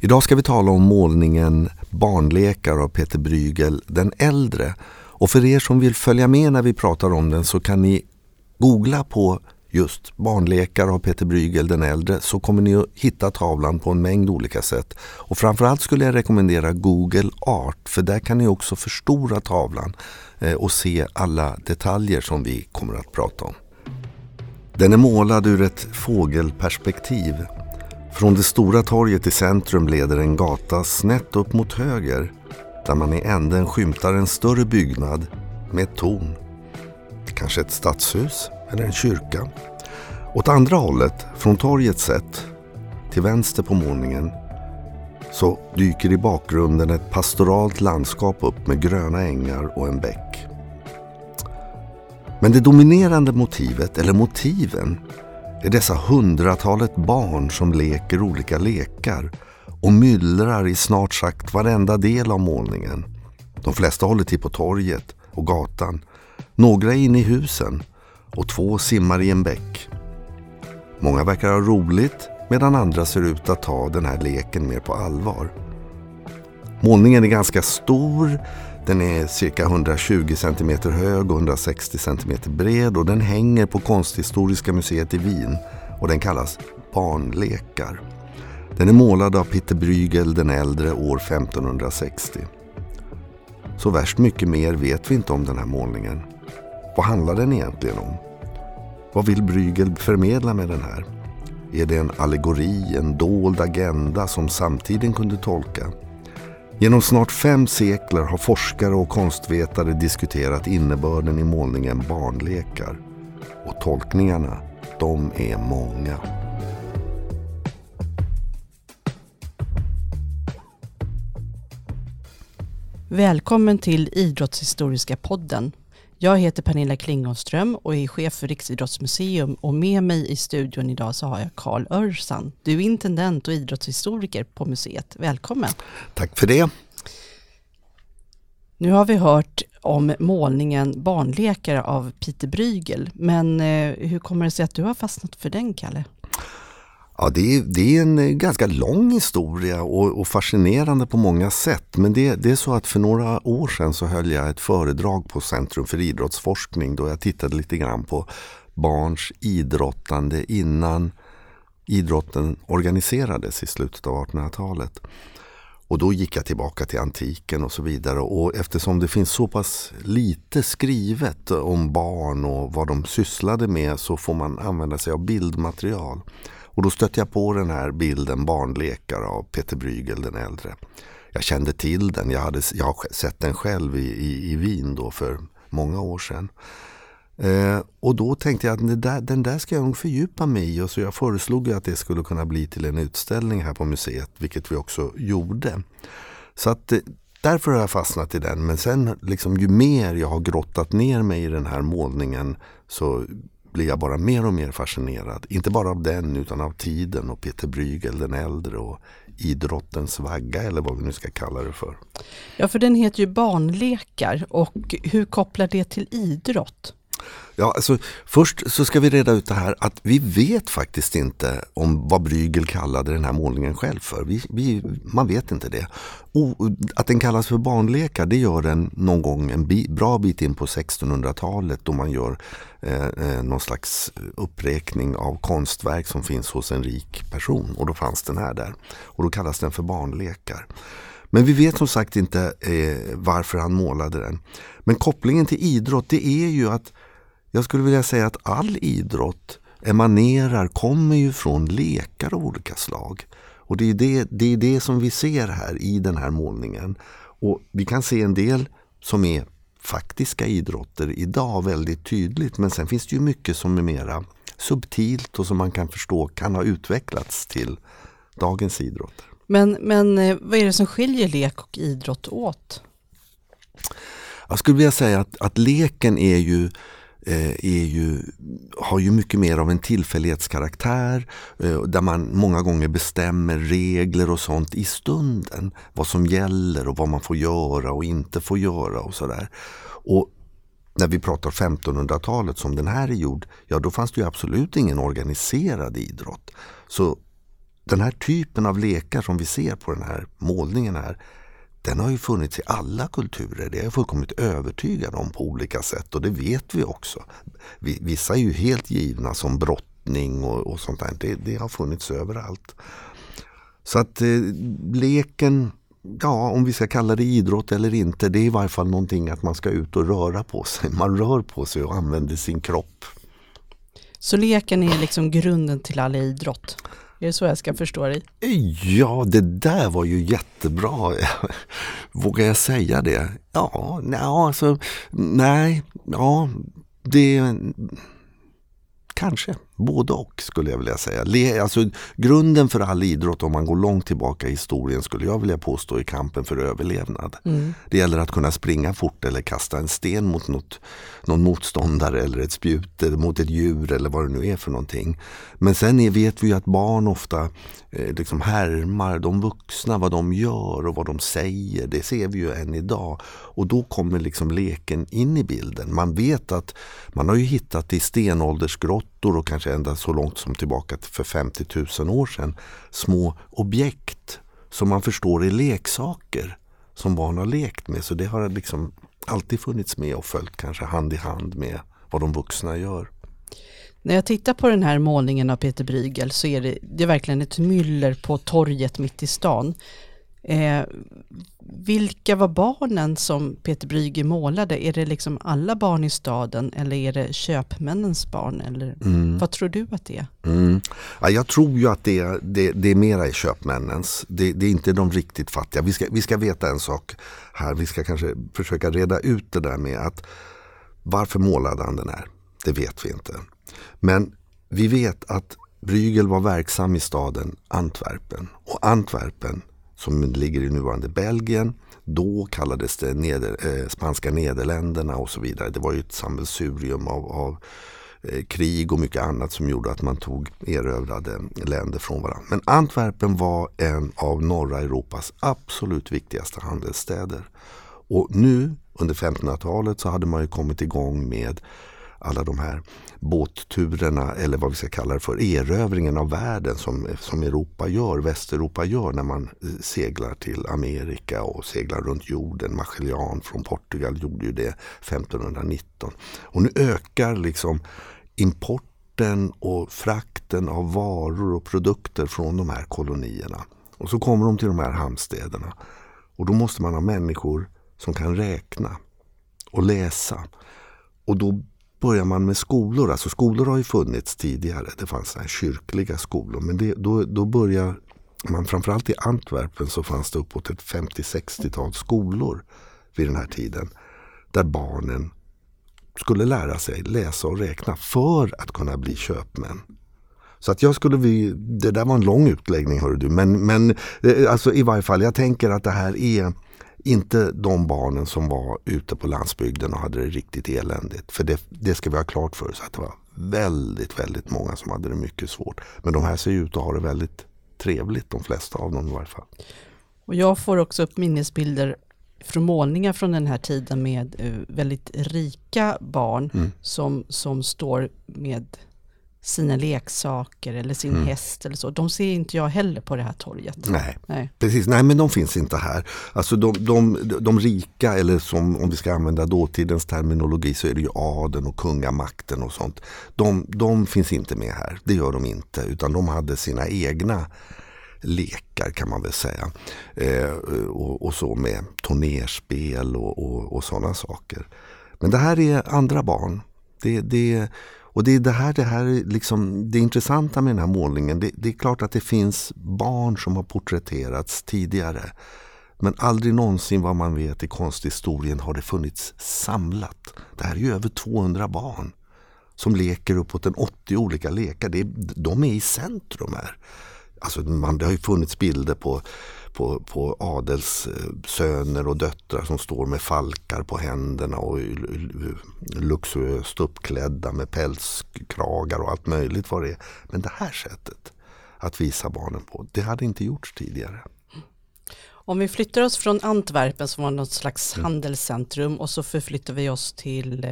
Idag ska vi tala om målningen Barnlekar av Peter Brygel den äldre. Och för er som vill följa med när vi pratar om den så kan ni googla på just barnlekar av Peter Brygel den äldre så kommer ni att hitta tavlan på en mängd olika sätt. Och framförallt skulle jag rekommendera Google Art för där kan ni också förstora tavlan eh, och se alla detaljer som vi kommer att prata om. Den är målad ur ett fågelperspektiv. Från det stora torget i centrum leder en gata snett upp mot höger där man i änden skymtar en större byggnad med ett torn. Kanske ett stadshus eller en kyrka. Åt andra hållet, från torget sett, till vänster på målningen, så dyker i bakgrunden ett pastoralt landskap upp med gröna ängar och en bäck. Men det dominerande motivet, eller motiven, är dessa hundratalet barn som leker olika lekar och myllrar i snart sagt varenda del av målningen. De flesta håller till på torget och gatan. Några är inne i husen och två simmar i en bäck. Många verkar ha roligt medan andra ser ut att ta den här leken mer på allvar. Målningen är ganska stor. Den är cirka 120 cm hög och 160 cm bred och den hänger på Konsthistoriska museet i Wien och den kallas Barnlekar. Den är målad av Peter Bruegel den äldre år 1560. Så värst mycket mer vet vi inte om den här målningen. Vad handlar den egentligen om? Vad vill Bruegel förmedla med den här? Är det en allegori, en dold agenda som samtiden kunde tolka? Genom snart fem sekler har forskare och konstvetare diskuterat innebörden i målningen barnlekar. Och tolkningarna, de är många. Välkommen till Idrottshistoriska podden. Jag heter Pernilla Klingonström och är chef för Riksidrottsmuseum och med mig i studion idag så har jag Karl Örsan. Du är intendent och idrottshistoriker på museet. Välkommen! Tack för det! Nu har vi hört om målningen Barnlekare av Peter Brygel, men eh, hur kommer det sig att du har fastnat för den, Kalle? Ja, det är, det är en eh, ganska lång historia och, och fascinerande på många sätt. Men det, det, är så att för några år sedan så höll jag ett föredrag på Centrum för idrottsforskning då jag tittade lite grann på barns idrottande innan idrotten organiserades i slutet av 1800-talet. Och då gick jag tillbaka till antiken och så vidare. Och eftersom det finns så pass lite skrivet om barn och vad de sysslade med så får man använda sig av bildmaterial. Och då stötte jag på den här bilden Barnlekar av Peter Brygel den äldre. Jag kände till den, jag, hade, jag har sett den själv i, i, i Wien då för många år sedan. Eh, och då tänkte jag att där, den där ska jag nog fördjupa mig i och så jag föreslog att det skulle kunna bli till en utställning här på museet, vilket vi också gjorde. Så att eh, därför har jag fastnat i den. Men sen liksom, ju mer jag har grottat ner mig i den här målningen så blir jag bara mer och mer fascinerad. Inte bara av den utan av tiden och Peter Brygel den äldre och idrottens vagga eller vad vi nu ska kalla det för. Ja, för den heter ju Barnlekar och hur kopplar det till idrott? Ja, alltså, först så ska vi reda ut det här att vi vet faktiskt inte om vad Brygel kallade den här målningen själv för. Vi, vi, man vet inte det. Och att den kallas för barnlekar det gör den någon gång en bi, bra bit in på 1600-talet då man gör eh, eh, någon slags uppräkning av konstverk som finns hos en rik person. Och då fanns den här där. Och då kallas den för barnlekar. Men vi vet som sagt inte eh, varför han målade den. Men kopplingen till idrott det är ju att jag skulle vilja säga att all idrott emanerar, kommer ju från lekar av olika slag. Och det är det, det är det som vi ser här i den här målningen. Och vi kan se en del som är faktiska idrotter idag väldigt tydligt. Men sen finns det ju mycket som är mera subtilt och som man kan förstå kan ha utvecklats till dagens idrotter. Men, men eh, vad är det som skiljer lek och idrott åt? Jag skulle vilja säga att, att leken är ju Eh, är ju, har ju mycket mer av en tillfällighetskaraktär eh, där man många gånger bestämmer regler och sånt i stunden. Vad som gäller och vad man får göra och inte får göra och sådär. Och när vi pratar 1500-talet som den här är gjord, ja då fanns det ju absolut ingen organiserad idrott. Så den här typen av lekar som vi ser på den här målningen här den har ju funnits i alla kulturer. Det är jag fullkomligt övertygad om på olika sätt och det vet vi också. Vissa är ju helt givna som brottning och, och sånt där. Det, det, har funnits överallt. Så att eh, leken, ja om vi ska kalla det idrott eller inte, det är i varje fall någonting att man ska ut och röra på sig. Man rör på sig och använder sin kropp. Så leken är liksom grunden till all idrott? Är det så jag ska förstå dig? Ja, det där var ju jättebra. Vågar jag säga det? Ja, nej, alltså, nej, ja, det kanske. Både och skulle jag vilja säga. Alltså, grunden för all idrott om man går långt tillbaka i historien skulle jag vilja påstå i kampen för överlevnad. Mm. Det gäller att kunna springa fort eller kasta en sten mot något, någon motståndare eller ett spjut eller mot ett djur eller vad det nu är för någonting. Men sen är, vet vi att barn ofta eh, liksom härmar de vuxna, vad de gör och vad de säger. Det ser vi ju än idag. Och då kommer liksom leken in i bilden. Man vet att man har ju hittat i stenåldersgrottor och kanske ända så långt som tillbaka för 50 000 år sedan små objekt som man förstår är leksaker som barn har lekt med. Så det har liksom alltid funnits med och följt kanske hand i hand med vad de vuxna gör. När jag tittar på den här målningen av Peter Brygel så är det, det är verkligen ett myller på torget mitt i stan. Eh, vilka var barnen som Peter Brygge målade? Är det liksom alla barn i staden eller är det köpmännens barn? Eller mm. Vad tror du att det är? Mm. Ja, jag tror ju att det är, det, det är mera i köpmännens. Det, det, är inte de riktigt fattiga. Vi ska, vi ska veta en sak här. Vi ska kanske försöka reda ut det där med att varför målade han den här? Det vet vi inte. Men vi vet att Brygel var verksam i staden Antwerpen. Och Antwerpen som ligger i nuvarande Belgien. Då kallades det neder, eh, spanska Nederländerna och så vidare. Det var ju ett sammelsurium av, av eh, krig och mycket annat som gjorde att man tog erövrade länder från varandra. Men Antwerpen var en av norra Europas absolut viktigaste handelsstäder. Och nu under 1500-talet så hade man ju kommit igång med alla de här båtturerna eller vad vi ska kalla det för, erövringen av världen som, som Europa gör, Västeuropa gör när man eh, seglar till Amerika och seglar runt jorden. Magellan från Portugal gjorde ju det 1519. Och nu ökar liksom importen och frakten av varor och produkter från de här kolonierna. Och så kommer de till de här hamnstäderna. Och då måste man ha människor som kan räkna och läsa. Och då börjar man med skolor. Alltså skolor har ju funnits tidigare. Det fanns här kyrkliga skolor. Men det, då, då börjar man, framförallt i Antwerpen så fanns det uppåt ett 50-60-tal skolor vid den här tiden. Där barnen skulle lära sig läsa och räkna för att kunna bli köpmän. Så att jag skulle, vi, det där var en lång utläggning hör du, men, men eh, alltså i varje fall jag tänker att det här är inte de barnen som var ute på landsbygden och hade det riktigt eländigt. För det, det ska vi ha klart för oss att det var väldigt, väldigt många som hade det mycket svårt. Men de här ser ut att ha det väldigt trevligt, de flesta av dem i varje fall. Och jag får också upp minnesbilder från målningar från den här tiden med eh, väldigt rika barn mm. som, som står med sina leksaker eller sin mm. häst eller så. De ser inte jag heller på det här torget. Nej, Nej. precis. Nej, men de finns inte här. Alltså de, de, de rika, eller som om vi ska använda dåtidens terminologi så är det ju adeln och kungamakten och sånt. De, de finns inte med här. Det gör de inte. Utan de hade sina egna lekar kan man väl säga. Eh, och, och, så med turnerspel och, och, och sådana saker. Men det här är andra barn. Det, det, och det är det här, det här liksom, det intressanta med den här målningen. Det, det, är klart att det finns barn som har porträtterats tidigare. Men aldrig någonsin vad man vet i konsthistorien har det funnits samlat. Det här är ju över 200 barn som leker uppåt en 80 olika lekar. Det är, de är i centrum här. Alltså man, det har ju funnits bilder på på, på adelssöner och döttrar som står med falkar på händerna och luxuöst uppklädda med pälskragar och allt möjligt vad det är. Men det här sättet att visa barnen på, det hade inte gjorts tidigare. Om vi flyttar oss från Antwerpen som var något slags mm. handelscentrum och så förflyttar vi oss till eh,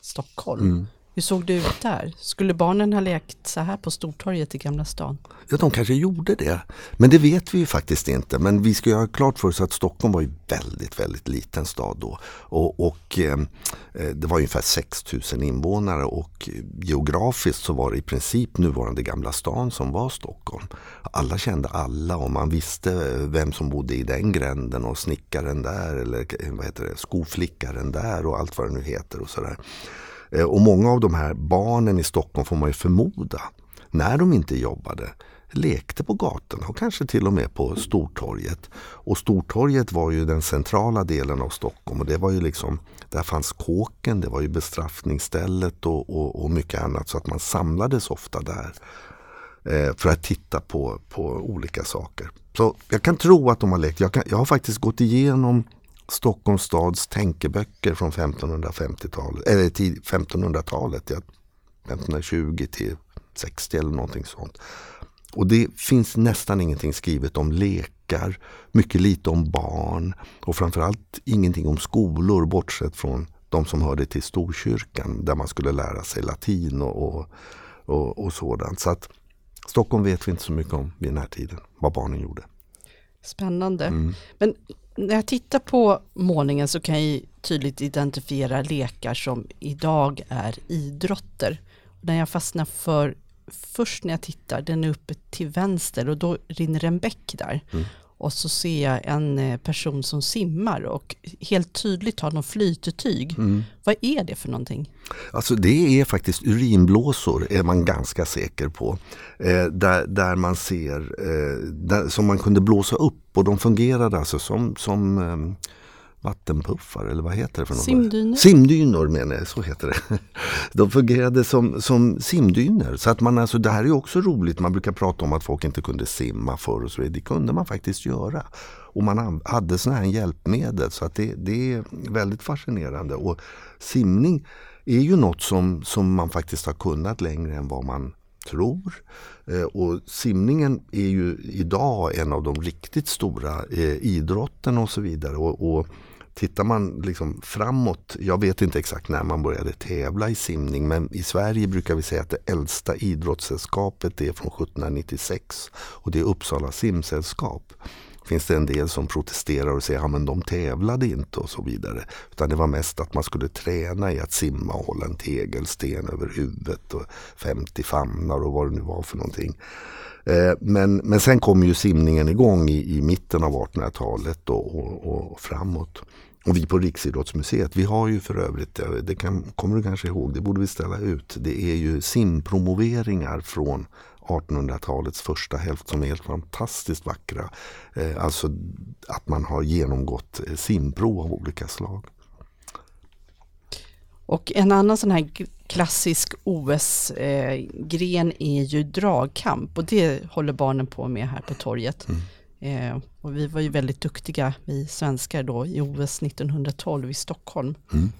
Stockholm. Mm. Hur såg det ut där? Skulle barnen ha lekt så här på Stortorget i Gamla stan? Ja, de kanske gjorde det. Men det vet vi ju faktiskt inte. Men vi ska ju ha klart för oss att Stockholm var ju väldigt, väldigt liten stad då. Och, och ehm, eh, det var ungefär 6000 invånare och geografiskt så var det i princip nuvarande Gamla stan som var Stockholm. Alla kände alla och man visste vem som bodde i den gränden och snickaren där eller eh, vad heter det, skoflickaren där och allt vad det nu heter och sådär. Eh, och många av de här barnen i Stockholm får man ju förmoda, när de inte jobbade, lekte på gatorna och kanske till och med på Stortorget. Och Stortorget var ju den centrala delen av Stockholm och det var ju liksom, där fanns kåken, det var ju bestraffningsstället och, och, och mycket annat så att man samlades ofta där eh, för att titta på, på olika saker. Så jag kan tro att de har lekt. Jag, kan, jag har faktiskt gått igenom Stockholms stads tänkeböcker från 1550-talet, eller 1500-talet, ja, 1520 till 60 eller någonting sånt. Och det finns nästan ingenting skrivet om lekar, mycket lite om barn och framförallt ingenting om skolor bortsett från de som hörde till Storkyrkan där man skulle lära sig latin och, och, och, och sådant. Så att Stockholm vet vi inte så mycket om vid den här tiden, vad barnen gjorde. Spännande. Mm. Men när jag tittar på målningen så kan jag tydligt identifiera lekar som idag är idrotter. När jag fastnar för, först när jag tittar, den är uppe till vänster och då rinner en bäck där. Mm. Och så ser jag en eh, person som simmar och helt tydligt har någon flytetyg. Mm. Vad är det för någonting? Alltså det är faktiskt urinblåsor är man ganska säker på. Eh, där, där man ser, eh, där, som man kunde blåsa upp och de fungerade alltså som, som eh, vattenpuffar eller vad heter det för något? Simdynor. Simdynor menar jag, så heter det. De fungerade som, som simdynor. Så att man alltså, det här är också roligt. Man brukar prata om att folk inte kunde simma förr och så vidare. Det kunde man faktiskt göra. Och man hade sådana här hjälpmedel så att det, det är väldigt fascinerande. Och simning är ju något som, som man faktiskt har kunnat längre än vad man tror. Eh, och simningen är ju idag en av de riktigt stora eh, idrotterna och så vidare. Och, och Tittar man liksom framåt, jag vet inte exakt när man började tävla i simning men i Sverige brukar vi säga att det äldsta idrottssällskapet är från 1796 och det är Uppsala simsällskap finns det en del som protesterar och säger att ja, de tävlade inte och så vidare. Utan det var mest att man skulle träna i att simma och hålla en tegelsten över huvudet och 50 famnar och vad det nu var för någonting. Eh, men, men sen kom ju simningen igång i, i mitten av 1800-talet och, och, och, framåt. Och vi på Riksidrottsmuseet, vi har ju för övrigt, eh, det kan, kommer du kanske ihåg, det borde vi ställa ut. Det är ju simpromoveringar från 1800-talets första hälft som är helt fantastiskt vackra. Eh, alltså att man har genomgått simprov av olika slag. Och en annan sån här klassisk OS-gren är ju dragkamp och det håller barnen på med här på torget. Mm. Eh, och vi var ju väldigt duktiga, vi svenskar då, i OS 1912 i Stockholm. Mm.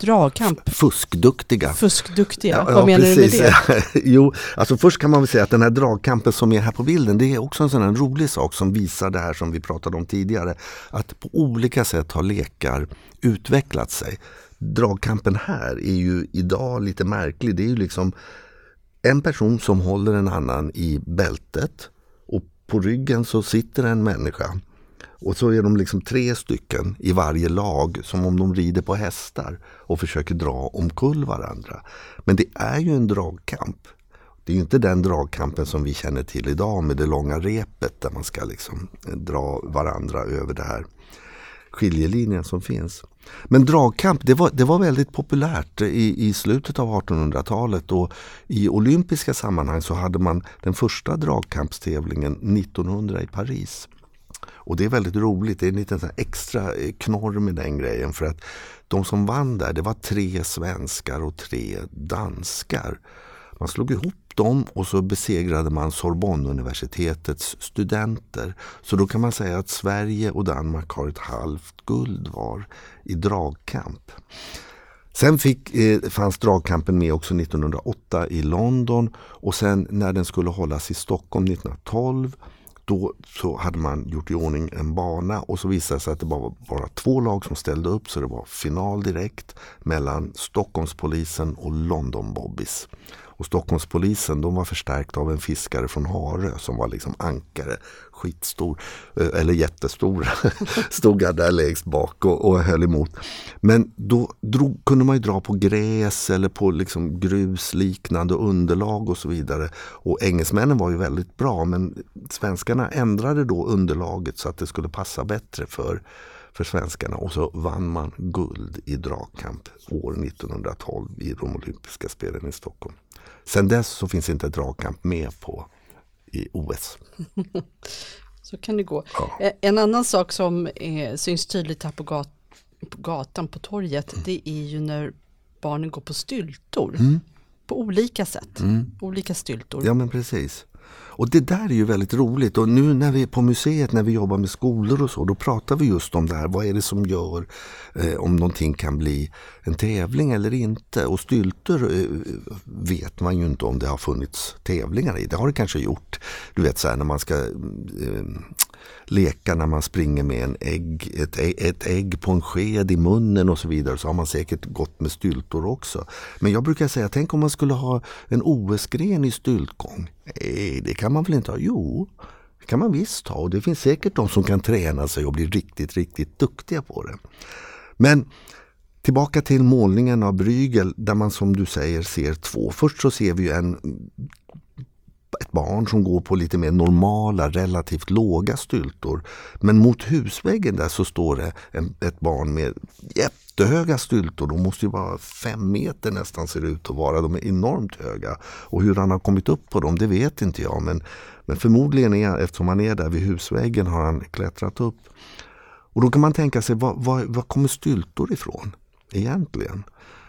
Dragkamp. Fuskduktiga. Fuskduktiga, ja, vad ja, menar precis. du med det? jo, alltså först kan man väl säga att den här dragkampen som är här på bilden det är också en sån här rolig sak som visar det här som vi pratade om tidigare. Att på olika sätt har lekar utvecklat sig. Dragkampen här är ju idag lite märklig. Det är ju liksom en person som håller en annan i bältet och på ryggen så sitter en människa och så är de liksom tre stycken i varje lag som om de rider på hästar och försöker dra omkull varandra. Men det är ju en dragkamp. Det är inte den dragkampen som vi känner till idag med det långa repet där man ska liksom dra varandra över det här skiljelinjen som finns. Men dragkamp det var, det var väldigt populärt i, i slutet av 1800-talet och i olympiska sammanhang så hade man den första dragkampstävlingen 1900 i Paris. Och det är väldigt roligt. Det är en liten extra eh, knorr med den grejen. För att de som vann där, det var tre svenskar och tre danskar. Man slog ihop dem och så besegrade man Sorbonneuniversitetets studenter. Så då kan man säga att Sverige och Danmark har ett halvt guld var i dragkamp. Sen fick, eh, fanns dragkampen med också 1908 i London och sen när den skulle hållas i Stockholm 1912 då så hade man gjort i ordning en bana och så visade det sig att det bara var bara två lag som ställde upp så det var final direkt mellan Stockholmspolisen och London Bobbys. Och Stockholmspolisen de var förstärkta av en fiskare från Harö som var liksom ankare. Skitstor, eh, eller jättestor. Stod jag där längst bak och, och höll emot. Men då drog, kunde man ju dra på gräs eller på liksom grusliknande underlag och så vidare. Och engelsmännen var ju väldigt bra men svenskarna ändrade då underlaget så att det skulle passa bättre för för svenskarna och så vann man guld i dragkamp år 1912 i de olympiska spelen i Stockholm. Sen dess så finns inte dragkamp med på i OS. så kan det gå. Ja. Eh, en annan sak som är, syns tydligt här på, gat, på gatan, på torget, mm. det är ju när barnen går på styltor. Mm. På olika sätt. Mm. Olika styltor. Ja men precis. Och det där är ju väldigt roligt och nu när vi är på museet när vi jobbar med skolor och så då pratar vi just om det här. Vad är det som gör eh, om någonting kan bli en tävling eller inte? Och stylter eh, vet man ju inte om det har funnits tävlingar i. Det har det kanske gjort. Du vet så här när man ska mm, eh, leka när man springer med en ägg, ett, ett ägg på en sked i munnen och så vidare så har man säkert gått med styltor också. Men jag brukar säga, tänk om man skulle ha en OS-gren i styltgång. Nej, det kan man väl inte ha? Jo, det kan man visst ha och det finns säkert de som kan träna sig och bli riktigt, riktigt duktiga på det. Men Tillbaka till målningen av Brygel där man som du säger ser två. Först så ser vi en barn som går på lite mer normala, relativt låga styltor. Men mot husväggen där så står det en, ett barn med jättehöga styltor. De måste ju vara fem meter nästan ser det ut att vara. De är enormt höga. Och hur han har kommit upp på dem det vet inte jag. Men, men förmodligen är, eftersom han är där vid husväggen har han klättrat upp. Och då kan man tänka sig, var, var, var kommer styltor ifrån egentligen?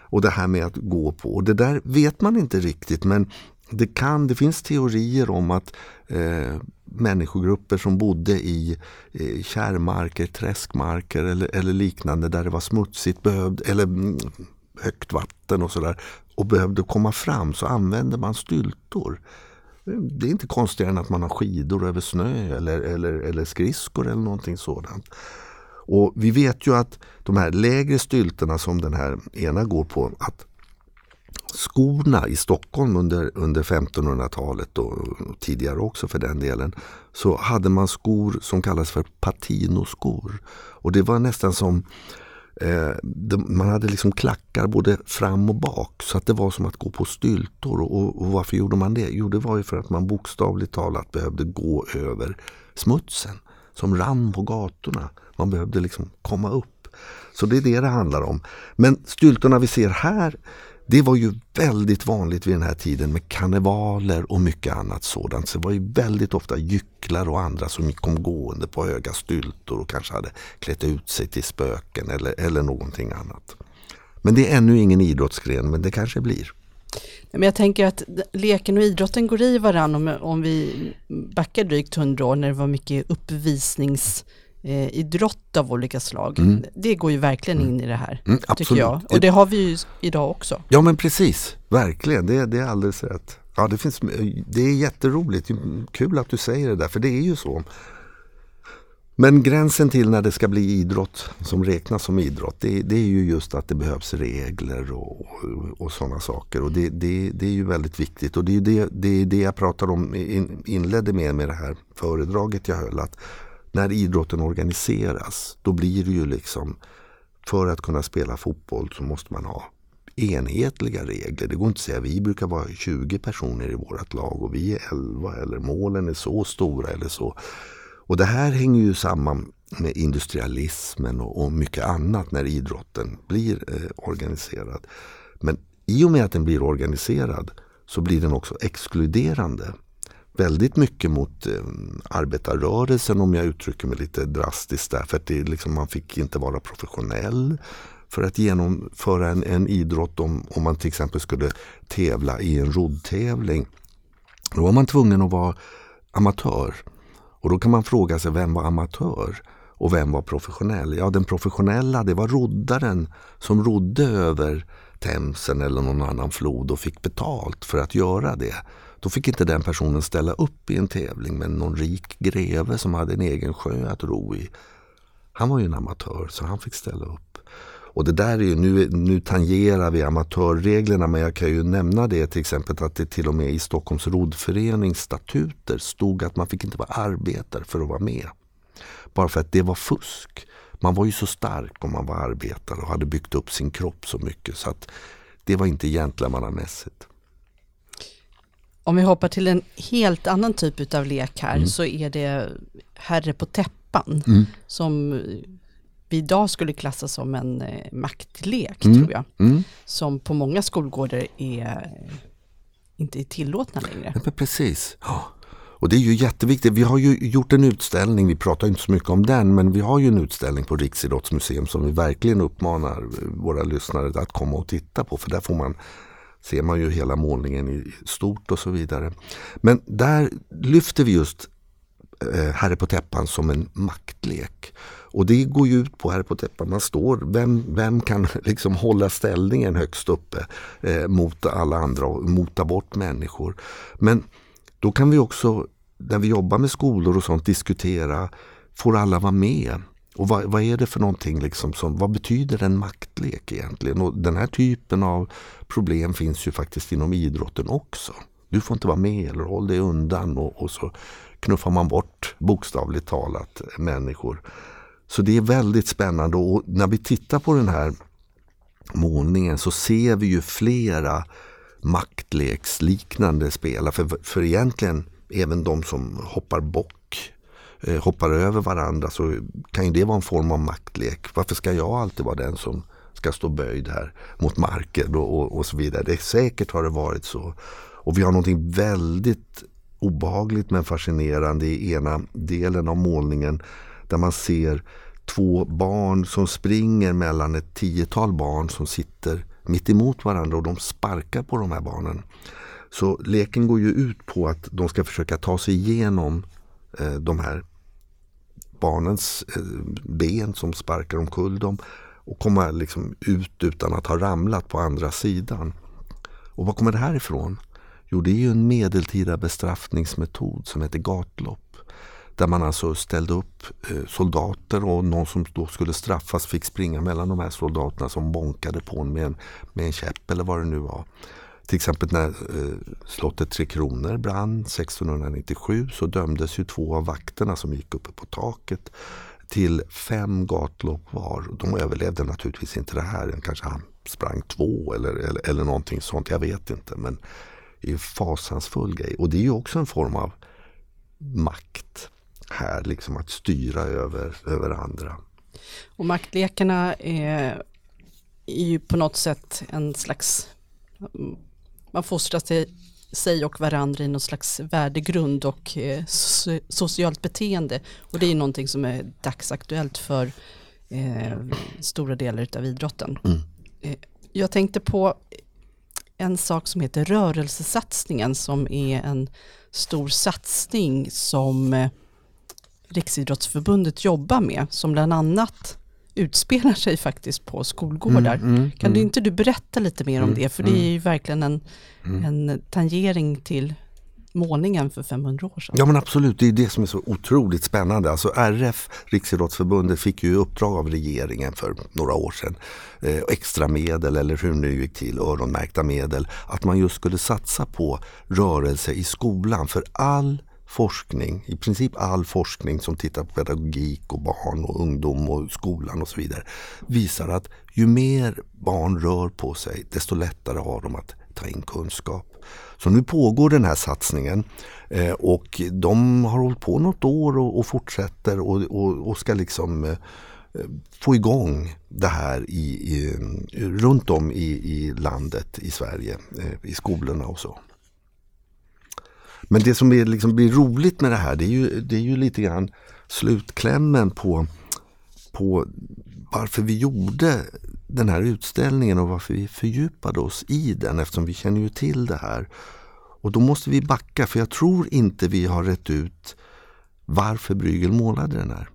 Och det här med att gå på. Och det där vet man inte riktigt men det, kan, det finns teorier om att eh, människogrupper som bodde i eh, kärrmarker, träskmarker eller, eller, liknande där det var smutsigt behövde, eller mm, högt vatten och sådär och behövde komma fram så använde man styltor. Det är inte konstigare än att man har skidor över snö eller, eller, eller skridskor eller någonting sådant. Och Vi vet ju att de här lägre styltorna som den här ena går på, att skorna i Stockholm under, under 1500-talet och tidigare också för den delen så hade man skor som kallas för patinoskor. Och det var nästan som eh, de, man hade liksom klackar både fram och bak så att det var som att gå på styltor. Och, och varför gjorde man det? Jo det var ju för att man bokstavligt talat behövde gå över smutsen som rann på gatorna. Man behövde liksom komma upp. Så det är det det handlar om. Men styltorna vi ser här det var ju väldigt vanligt vid den här tiden med karnevaler och mycket annat sådant. Så det var ju väldigt ofta gycklar och andra som kom gående på höga styltor och kanske hade klätt ut sig till spöken eller, eller någonting annat. Men det är ännu ingen idrottsgren, men det kanske blir. Men jag tänker att leken och idrotten går i varandra om, om vi backar drygt hundra år när det var mycket uppvisnings eh, idrott av olika slag. Mm. Det går ju verkligen in i det här, mm, tycker jag. Och det har vi ju idag också. Ja men precis, verkligen. Det, det är alldeles rätt. Ja, det, finns, det är jätteroligt. Kul att du säger det där, för det är ju så. Men gränsen till när det ska bli idrott som räknas som idrott det, det är ju just att det behövs regler och, och, och sådana saker. Och det, det, det, är ju väldigt viktigt och det är det, det, är det jag pratar om, in, inledde med med det här föredraget jag höll. Att när idrotten organiseras då blir det ju liksom för att kunna spela fotboll så måste man ha enhetliga regler. Det går inte att säga vi brukar vara 20 personer i vårt lag och vi är 11 eller målen är så stora eller så. Och det här hänger ju samman med industrialismen och, och mycket annat när idrotten blir eh, organiserad. Men i och med att den blir organiserad så blir den också exkluderande väldigt mycket mot eh, arbetarrörelsen om jag uttrycker mig lite drastiskt därför att det liksom, man fick inte vara professionell för att genomföra en, en idrott om, om man till exempel skulle tävla i en roddtävling. Då var man tvungen att vara amatör. Och då kan man fråga sig vem var amatör och vem var professionell? Ja, den professionella det var roddaren som rodde över Themsen eller någon annan flod och fick betalt för att göra det. Då fick inte den personen ställa upp i en tävling med någon rik greve som hade en egen sjö att ro i. Han var ju en amatör så han fick ställa upp. Och det där är ju, nu, nu tangerar vi amatörreglerna men jag kan ju nämna det till exempel att det till och med i Stockholms roddförenings statuter stod att man fick inte vara arbetare för att vara med. Bara för att det var fusk. Man var ju så stark om man var arbetare och hade byggt upp sin kropp så mycket så att det var inte gentlemannamässigt. Om vi hoppar till en helt annan typ av lek här mm. så är det Herre på täppan mm. som vi idag skulle klassa som en eh, maktlek mm. tror jag. Mm. Som på många skolgårdar är inte är tillåtna längre. Ja, precis. Och det är ju jätteviktigt. Vi har ju gjort en utställning, vi pratar inte så mycket om den, men vi har ju en utställning på Riksidrottsmuseum som vi verkligen uppmanar våra lyssnare att komma och titta på. För där får man, ser man ju hela målningen i stort och så vidare. Men där lyfter vi just eh, Herre på täppan som en maktlek. Och det går ju ut på Herre på täppan, man står, vem, vem kan liksom hålla ställningen högst uppe eh, mot alla andra och mota bort människor. Men då kan vi också, när vi jobbar med skolor och sånt, diskutera, får alla vara med? Och vad, vad, är det för någonting, liksom som, vad betyder en maktlek egentligen? Och den här typen av problem finns ju faktiskt inom idrotten också. Du får inte vara med eller håll dig undan och, och så knuffar man bort bokstavligt talat människor. Så det är väldigt spännande och när vi tittar på den här målningen så ser vi ju flera maktleksliknande spelare. För, för egentligen även de som hoppar bock, Eh, hoppar över varandra så kan ju det vara en form av maktlek. Varför ska jag alltid vara den som ska stå böjd här mot marken och, och, och så vidare. Det, säkert har det varit så. Och vi har någonting väldigt obehagligt men fascinerande i ena delen av målningen där man ser två barn som springer mellan ett tiotal barn som sitter mitt emot varandra och de sparkar på de här barnen. Så leken går ju ut på att de ska försöka ta sig igenom Eh, de här barnens eh, ben som sparkar omkull dem och komma liksom ut utan att ha ramlat på andra sidan. Och var kommer det här ifrån? Jo, det är ju en medeltida bestraffningsmetod som heter gatlopp. Där man alltså ställde upp eh, soldater och någon som då skulle straffas fick springa mellan de här soldaterna som bonkade på en med en, med en käpp eller vad det nu var. Till exempel när eh, slottet Tre Kronor brann 1697 så dömdes ju två av vakterna som gick uppe på taket till fem gatlopp var. De överlevde naturligtvis inte det här. Kanske han sprang två eller, eller, eller någonting sånt. Jag vet inte. Men det är en fasansfull grej. Och det är ju också en form av makt här, liksom att styra över, över andra. Och maktlekarna är, är ju på något sätt en slags, man fostrar sig, sig och varandra i någon slags värdegrund och eh, socialt beteende. Och det är någonting som är dagsaktuellt för eh, stora delar av idrotten. Mm. Eh, jag tänkte på en sak som heter rörelsesatsningen som är en stor satsning som eh, Riksidrottsförbundet jobbar med som bland annat utspelar sig faktiskt på skolgårdar. Mm, mm, kan du mm. inte du berätta lite mer om mm, det? För det är mm. ju verkligen en, en tangering till målningen för 500 år sedan. Ja men absolut, det är det som är så otroligt spännande. Alltså RF, Riksidrottsförbundet, fick ju uppdrag av regeringen för några år sedan. Eh, extra medel eller hur det nu gick till, öronmärkta medel. Att man just skulle satsa på rörelse i skolan. För all forskning, i princip all forskning som tittar på pedagogik och barn och ungdom och skolan och så vidare visar att ju mer barn rör på sig desto lättare har de att ta in kunskap. Så nu pågår den här satsningen eh, och de har hållit på något år och, fortsätter och, ska liksom eh, få igång det här i, i, runt om i, i landet i Sverige, eh, i skolorna och så. Men det som är, liksom, blir roligt med det här det är ju, det är ju lite grann slutklämmen på, på varför vi gjorde den här utställningen och varför vi fördjupade oss i den eftersom vi känner ju till det här. Och då måste vi backa för jag tror inte vi har rätt ut varför Brygel målade den här.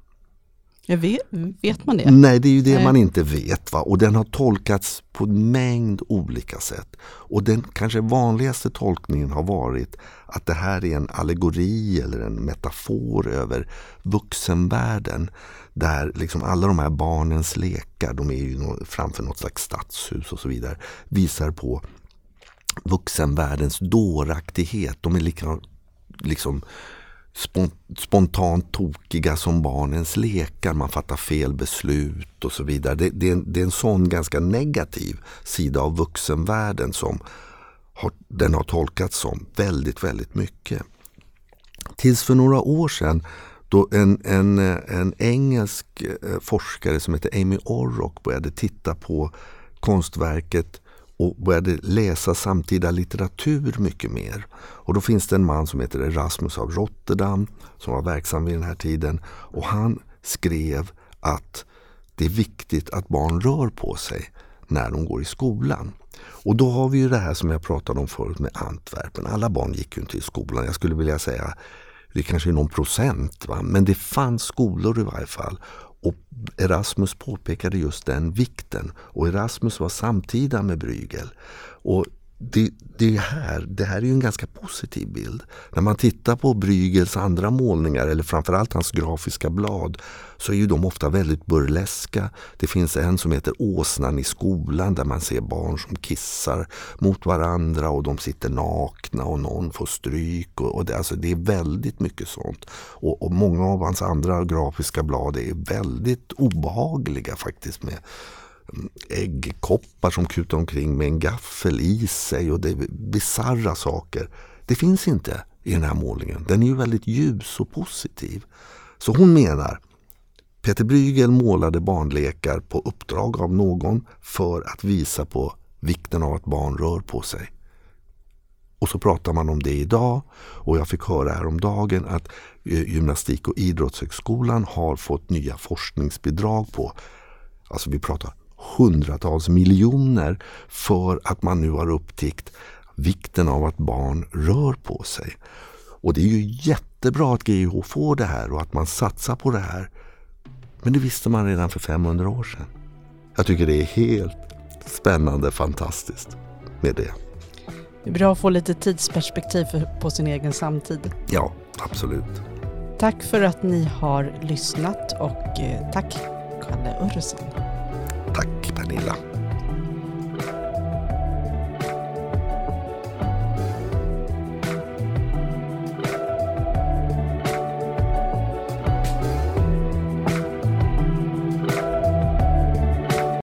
Vet, vet, man det? Nej, det är ju det Nej. man inte vet. Va? Och den har tolkats på en mängd olika sätt. Och den kanske vanligaste tolkningen har varit att det här är en allegori eller en metafor över vuxenvärlden. Där liksom alla de här barnens lekar, de är ju framför något slags stadshus och så vidare, visar på vuxenvärldens dåraktighet. De är lika, liksom spontant tokiga som barnens lekar. Man fattar fel beslut och så vidare. Det, det, är, en, det är en sån ganska negativ sida av vuxenvärlden som har, den har tolkats som väldigt, väldigt mycket. Tills för några år sedan då en, en, en engelsk eh, forskare som heter Amy Orrock började titta på konstverket och började läsa samtida litteratur mycket mer. Och då finns det en man som heter Erasmus av Rotterdam som var verksam vid den här tiden och han skrev att det är viktigt att barn rör på sig när de går i skolan. Och då har vi ju det här som jag pratade om förut med Antwerpen. Alla barn gick ju inte i skolan. Jag skulle vilja säga det kanske är någon procent, va? men det fanns skolor i varje fall. Och Erasmus påpekade just den vikten. Och Erasmus var samtida med Bruegel. Och det, det, här, det här är ju en ganska positiv bild. När man tittar på Bruegels andra målningar eller framförallt hans grafiska blad så är ju de ofta väldigt burleska. Det finns en som heter Åsnan i skolan där man ser barn som kissar mot varandra och de sitter nakna och någon får stryk. Och, och det, alltså det är väldigt mycket sånt. Och, och många av hans andra grafiska blad är väldigt obehagliga faktiskt med äggkoppar som kutar omkring med en gaffel i sig och det är bisarra saker. Det finns inte i den här målningen. Den är ju väldigt ljus och positiv. Så hon menar Peter Bruegel målade barnlekar på uppdrag av någon för att visa på vikten av att barn rör på sig. Och så pratar man om det idag och jag fick höra häromdagen att eh, Gymnastik och idrottshögskolan har fått nya forskningsbidrag på, alltså vi pratar hundratals miljoner för att man nu har upptäckt vikten av att barn rör på sig. Och det är ju jättebra att GIH får det här och att man satsar på det här. Men det visste man redan för 500 år sedan. Jag tycker det är helt spännande, fantastiskt med det. Det är bra att få lite tidsperspektiv på sin egen samtid. Ja, absolut. Tack för att ni har lyssnat och eh, tack Kalle Örsen. Tack Pernilla.